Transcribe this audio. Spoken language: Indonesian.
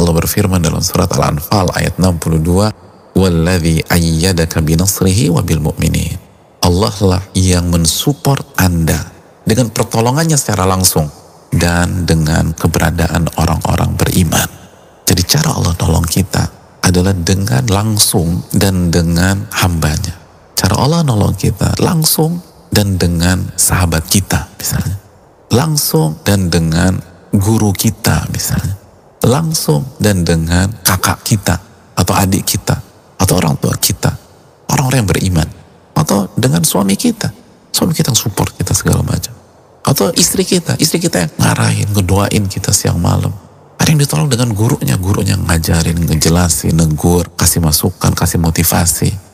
Allah berfirman dalam surat Al-Anfal ayat 62, "Walladzi ayyadaka binasrihi wa bil mu'minin." Allah lah yang mensupport Anda dengan pertolongannya secara langsung dan dengan keberadaan orang-orang beriman. Jadi cara Allah tolong kita adalah dengan langsung dan dengan hambanya. Cara Allah nolong kita langsung dan dengan sahabat kita misalnya. Langsung dan dengan guru kita misalnya. Langsung dan dengan kakak kita atau adik kita atau orang tua kita. Orang-orang yang beriman. Atau dengan suami kita. Suami kita yang support kita segala macam. Atau istri kita. Istri kita yang ngarahin, ngedoain kita siang malam. Ada yang ditolong dengan gurunya. Gurunya ngajarin, ngejelasin, negur, kasih masukan, kasih motivasi